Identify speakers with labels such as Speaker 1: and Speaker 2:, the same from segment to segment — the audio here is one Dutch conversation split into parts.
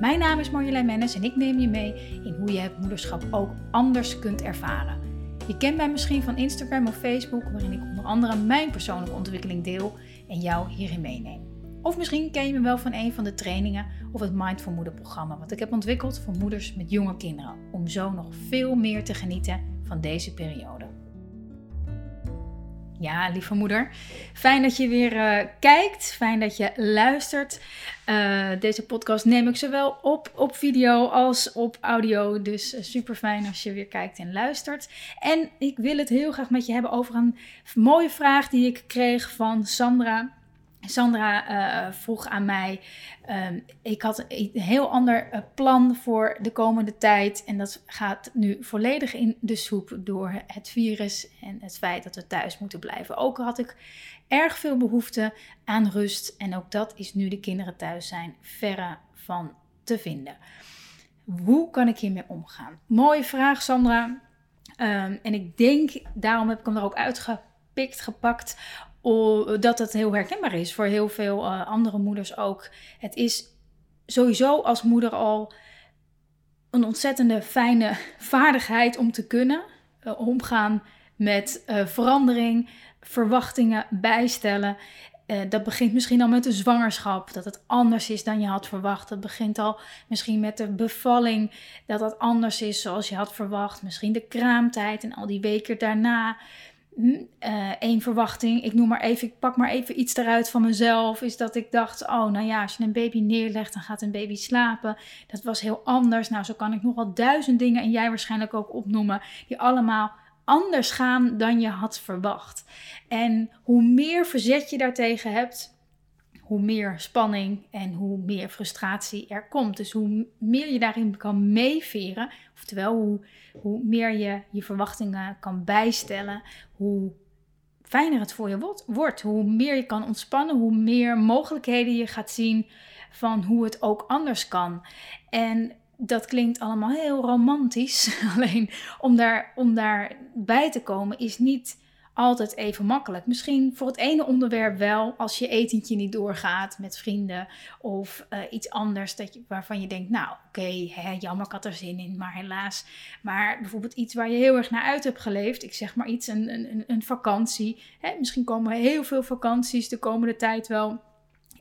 Speaker 1: Mijn naam is Marjolein Mennis en ik neem je mee in hoe je het moederschap ook anders kunt ervaren. Je kent mij misschien van Instagram of Facebook, waarin ik onder andere mijn persoonlijke ontwikkeling deel en jou hierin meeneem. Of misschien ken je me wel van een van de trainingen of het Mindful Moeder programma, wat ik heb ontwikkeld voor moeders met jonge kinderen, om zo nog veel meer te genieten van deze periode. Ja, lieve moeder. Fijn dat je weer uh, kijkt. Fijn dat je luistert. Uh, deze podcast neem ik zowel op op video als op audio. Dus uh, super fijn als je weer kijkt en luistert. En ik wil het heel graag met je hebben over een mooie vraag die ik kreeg van Sandra. Sandra uh, vroeg aan mij: um, ik had een heel ander uh, plan voor de komende tijd. En dat gaat nu volledig in de soep door het virus en het feit dat we thuis moeten blijven. Ook had ik erg veel behoefte aan rust. En ook dat is nu de kinderen thuis zijn verre van te vinden. Hoe kan ik hiermee omgaan? Mooie vraag, Sandra. Um, en ik denk, daarom heb ik hem er ook uitgepikt, gepakt dat het heel herkenbaar is voor heel veel uh, andere moeders ook. Het is sowieso als moeder al een ontzettende fijne vaardigheid om te kunnen uh, omgaan met uh, verandering, verwachtingen bijstellen. dat begint misschien al met de zwangerschap, dat het anders is dan je had verwacht. Dat begint al misschien met de bevalling, dat dat anders is zoals je had verwacht. Misschien de kraamtijd en al die weken daarna uh, verwachting, ik noem maar even, ik pak maar even iets eruit van mezelf, is dat ik dacht, oh nou ja, als je een baby neerlegt, dan gaat een baby slapen. Dat was heel anders. Nou, zo kan ik nog wel duizend dingen en jij waarschijnlijk ook opnoemen, die allemaal anders gaan dan je had verwacht. En hoe meer verzet je daartegen hebt, hoe meer spanning en hoe meer frustratie er komt. Dus hoe meer je daarin kan meeveren, oftewel hoe, hoe meer je je verwachtingen kan bijstellen, hoe fijner het voor je wordt. Hoe meer je kan ontspannen, hoe meer mogelijkheden je gaat zien van hoe het ook anders kan. En dat klinkt allemaal heel romantisch. Alleen om daar, om daar bij te komen is niet altijd even makkelijk. Misschien voor het ene onderwerp wel, als je etentje niet doorgaat met vrienden of uh, iets anders dat je, waarvan je denkt, nou oké, jammer, ik had er zin in, maar helaas. Maar bijvoorbeeld iets waar je heel erg naar uit hebt geleefd, ik zeg maar iets, een, een, een vakantie. Hè? Misschien komen heel veel vakanties de komende tijd wel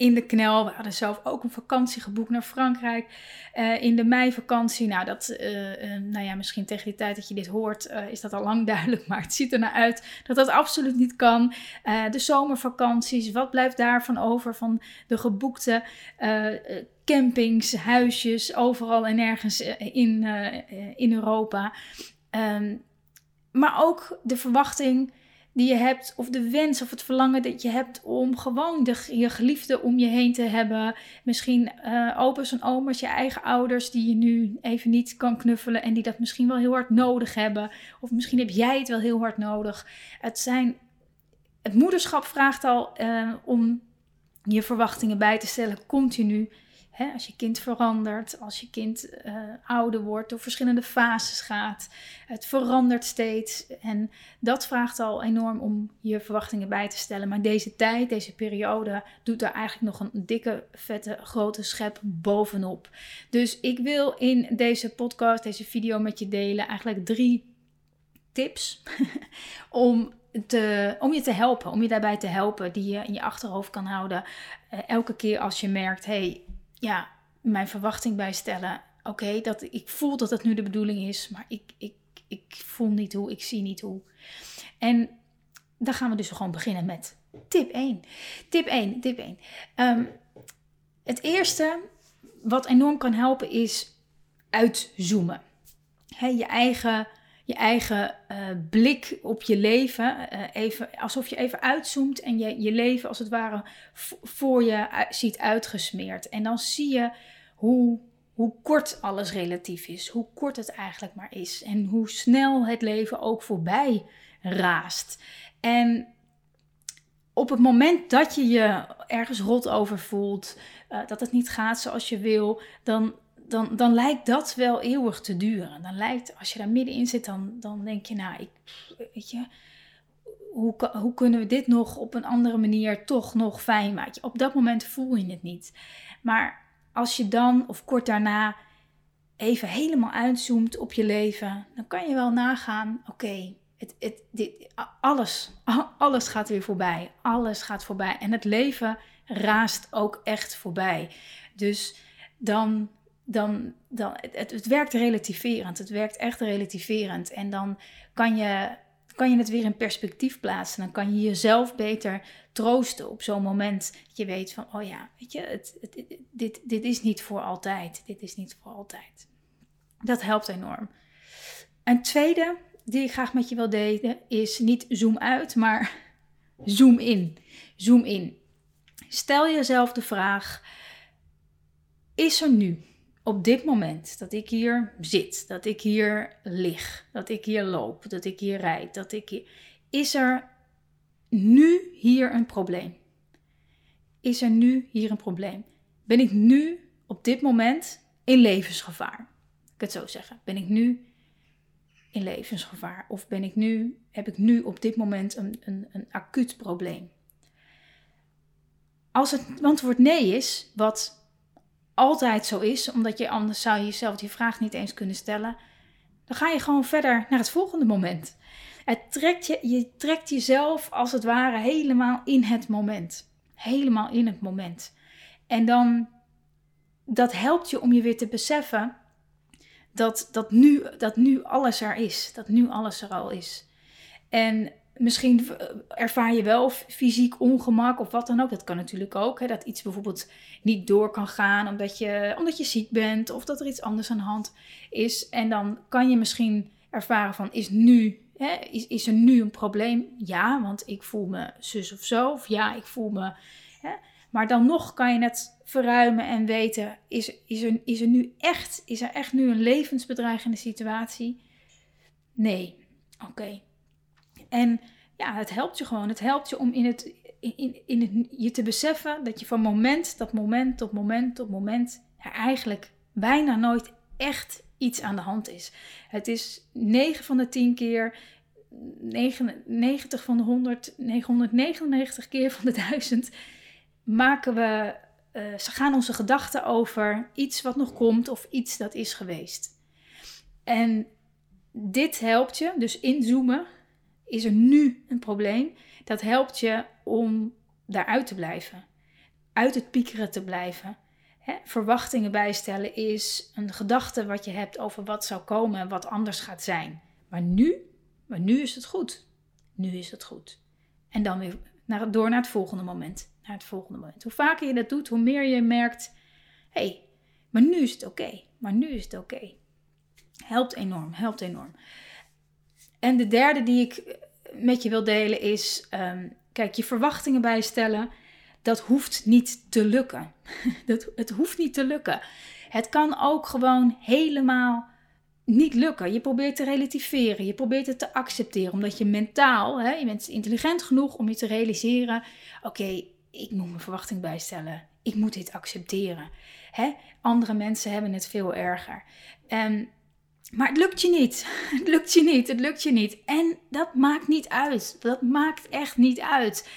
Speaker 1: in de knel. We hadden zelf ook een vakantie geboekt naar Frankrijk uh, in de meivakantie. Nou, dat, uh, uh, nou ja, misschien tegen die tijd dat je dit hoort, is dat al lang duidelijk. Maar het ziet er naar uit dat dat absoluut niet kan. de zomervakanties, wat blijft daarvan over van de geboekte campings, huisjes, overal en nergens in, in Europa. Um, maar ook de verwachting die je hebt, of de wens of het verlangen dat je hebt om gewoon je geliefde om je heen te hebben. Misschien uh, opa's en oma's, je eigen ouders die je nu even niet kan knuffelen en die dat misschien wel heel hard nodig hebben. Of misschien heb jij het wel heel hard nodig. Het, zijn, het moederschap vraagt al uh, om je verwachtingen bij te stellen continu als je kind verandert, als je kind uh, ouder wordt, door verschillende fases gaat. Het verandert steeds. En dat vraagt al enorm om je verwachtingen bij te stellen. Maar deze tijd, deze periode, doet daar eigenlijk nog een dikke, vette, grote schep bovenop. Dus ik wil in deze podcast, deze video met je delen, eigenlijk drie tips om te, om je te helpen, om je daarbij te helpen, die je in je achterhoofd kan houden. Uh, elke keer als je merkt, hey, ja, mijn verwachting bijstellen. Oké, dat ik voel dat het nu de bedoeling is, maar ik, ik, ik voel niet hoe, ik zie niet hoe. En dan gaan we dus gewoon beginnen met tip 1. Tip 1, tip 1. Um, ehm, het eerste wat enorm kan helpen is uitzoomen. He, je eigen je eigen uh, blik op je leven. Uh, even, alsof je even uitzoomt en je, je leven als het ware voor je ziet uitgesmeerd. En dan zie je hoe, hoe kort alles relatief is, hoe kort het eigenlijk maar is en hoe snel het leven ook voorbij raast. En op het moment dat je je ergens rot over voelt, uh, dat het niet gaat zoals je wil, dan, dan, dan lijkt dat wel eeuwig te duren. Dan lijkt, als je daar middenin zit, dan, dan denk je, nou, ik, weet je, hoe, hoe kunnen we dit nog op een andere manier toch nog fijn maken? Op dat moment voel je het niet. Maar als je dan, of kort daarna, even helemaal uitzoomt op je leven, dan kan je wel nagaan, oké, het, het, dit, alles, alles gaat weer voorbij. Alles gaat voorbij. En het leven raast ook echt voorbij. Dus dan, dan, dan het, het werkt relativerend. Het werkt echt relativerend. En dan kan je, kan je het weer in perspectief plaatsen. Dan kan je jezelf beter troosten op zo'n moment. Dat je weet van, oh ja, weet je, het, dit, dit is niet voor altijd. Dit is niet voor altijd. Dat helpt enorm. Een tweede die ik graag met je wil delen is niet zoom uit, maar zoom in. Zoom in. Stel jezelf de vraag: is er nu, op dit moment, dat ik hier zit, dat ik hier lig, dat ik hier loop, dat ik hier rijd, dat ik hier. Is er nu hier een probleem? Is er nu hier een probleem? Ben ik nu op dit moment in levensgevaar? Ik het zo zeggen. Ben ik nu in levensgevaar? Of ben ik nu, heb ik nu op dit moment een, een, een acuut probleem? Als het antwoord nee is, wat altijd zo is, omdat je anders zou je jezelf die vraag niet eens kunnen stellen, dan ga je gewoon verder naar het volgende moment. Het trekt je, je trekt jezelf als het ware helemaal in het moment. Helemaal in het moment. En dan, dat helpt je om je weer te beseffen dat, dat, nu, dat nu alles er is. Dat nu alles er al is. En misschien ervaar je wel fysiek ongemak of wat dan ook. Dat kan natuurlijk ook. Hè, dat iets bijvoorbeeld niet door kan gaan omdat je, omdat je ziek bent of dat er iets anders aan de hand is. En dan kan je misschien ervaren van is nu. Is, is er nu een probleem? Ja, want ik voel me zus of zo. Of ja, ik voel me. Maar dan nog kan je het verruimen en weten: is, is, er, is er nu echt, is er echt nu een levensbedreigende situatie? Nee. Oké. En ja, het helpt je gewoon. Het helpt je om in het, in, in het, je te beseffen dat je van moment tot moment tot moment tot moment er eigenlijk bijna nooit echt iets aan de hand is. Het is 9 van de 10 keer, 99 van de 100, 999 keer van de 1000 maken we, uh, ze gaan onze gedachten over iets wat nog komt of iets dat is geweest. En dit helpt je, dus inzoomen, is er nu een probleem? Dat helpt je om daaruit te blijven, uit het piekeren te blijven. Hè? Verwachtingen bijstellen is een gedachte wat je hebt over wat zou komen en wat anders gaat zijn. Maar nu, maar nu is het goed. Nu is het goed. En dan weer naar, door naar het volgende moment naar het volgende moment. Hoe vaker je dat doet, hoe meer je merkt: hé, hey, maar nu is het oké. Maar nu is het oké. Helpt enorm, helpt enorm. En de derde die ik met je wil delen is: ehm, kijk, je verwachtingen bijstellen. Dat hoeft niet te lukken. dat, het hoeft niet te lukken. Het kan ook gewoon helemaal niet lukken. Je probeert te relativeren, je probeert het te accepteren, omdat je mentaal, hè, je bent intelligent genoeg om je te realiseren: oké, ik moet mijn verwachting bijstellen. Ik moet dit accepteren. Hè? Andere mensen hebben het veel erger. Um, maar het lukt je niet. Het lukt je niet. Het lukt je niet. En dat maakt niet uit. Dat maakt echt niet uit.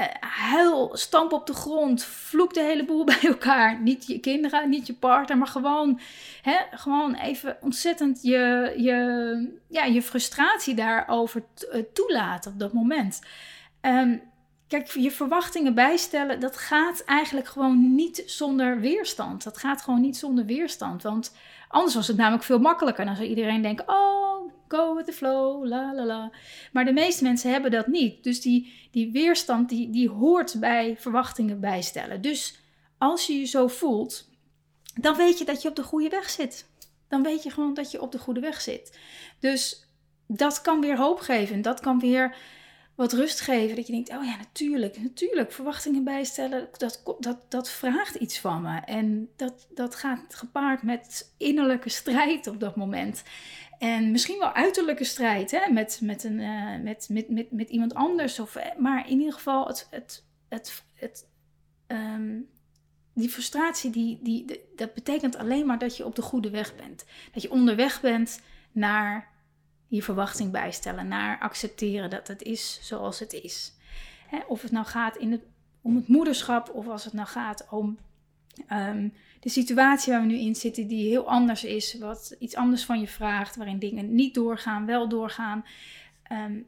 Speaker 1: Uh, huil, stamp op de grond, vloek de hele boel bij elkaar. Niet je kinderen, niet je partner, maar gewoon, hè, gewoon even ontzettend je, je, ja, je frustratie daarover eh, toelaten op dat moment. Um, Kijk, je verwachtingen bijstellen, dat gaat eigenlijk gewoon niet zonder weerstand. Dat gaat gewoon niet zonder weerstand. Want anders was het namelijk veel makkelijker. Dan zou iedereen denken: oh, go with the flow, la la la. Maar de meeste mensen hebben dat niet. Dus die, die weerstand, die, die hoort bij verwachtingen bijstellen. Dus als je je zo voelt, dan weet je dat je op de goede weg zit. Dan weet je gewoon dat je op de goede weg zit. Dus dat kan weer hoop geven. Dat kan weer wat rust geven. Dat je denkt, oh ja, natuurlijk, natuurlijk, verwachtingen bijstellen, dat, dat, dat vraagt iets van me. En dat, dat gaat gepaard met innerlijke strijd op dat moment. En misschien wel uiterlijke strijd hè? Met, met, een, uh, met, met, met, met iemand anders. Of, eh, maar in ieder geval, het, het, het, het, um, die frustratie, die, die, dat betekent alleen maar dat je op de goede weg bent. Dat je onderweg bent naar je verwachting bijstellen, naar accepteren dat het is zoals het is. Of het nou gaat in het, om het moederschap, of als het nou gaat om um, de situatie waar we nu in zitten, die heel anders is, wat iets anders van je vraagt, waarin dingen niet doorgaan, wel doorgaan. Um,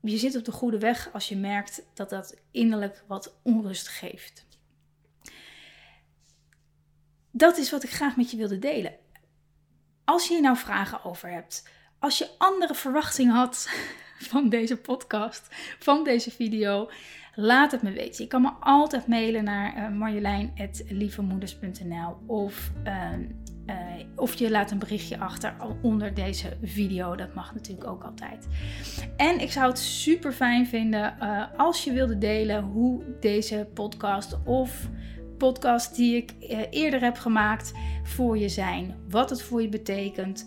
Speaker 1: je zit op de goede weg als je merkt dat dat innerlijk wat onrust geeft. Dat is wat ik graag met je wilde delen. Als je hier nou vragen over hebt, als je andere verwachtingen had van deze podcast, van deze video, Laat het me weten. Je kan me altijd mailen naar uh, marjolein.lievemoeders.nl of, uh, uh, of je laat een berichtje achter onder deze video. Dat mag natuurlijk ook altijd. En ik zou het super fijn vinden eh, als je wilde delen hoe deze podcast of podcast die ik eh, eerder heb gemaakt voor je zijn. Wat het voor je betekent.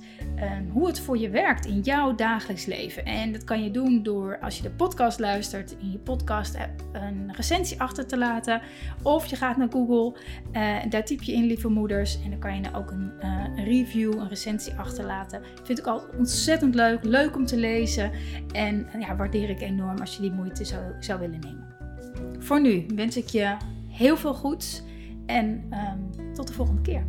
Speaker 1: hoe het voor je werkt in jouw dagelijks leven. En dat kan je doen door als je de podcast luistert, in je podcast app een recensie achter te laten. Of je gaat naar Google, uh, daar typ je in lieve moeders. En dan kan je ook een, uh, een review, een recensie achterlaten. Vind ik altijd ontzettend leuk. Leuk om te lezen. En ja, waardeer ik enorm als je die moeite zou, zou willen nemen. Voor nu wens ik je heel veel goeds en um, tot de volgende keer.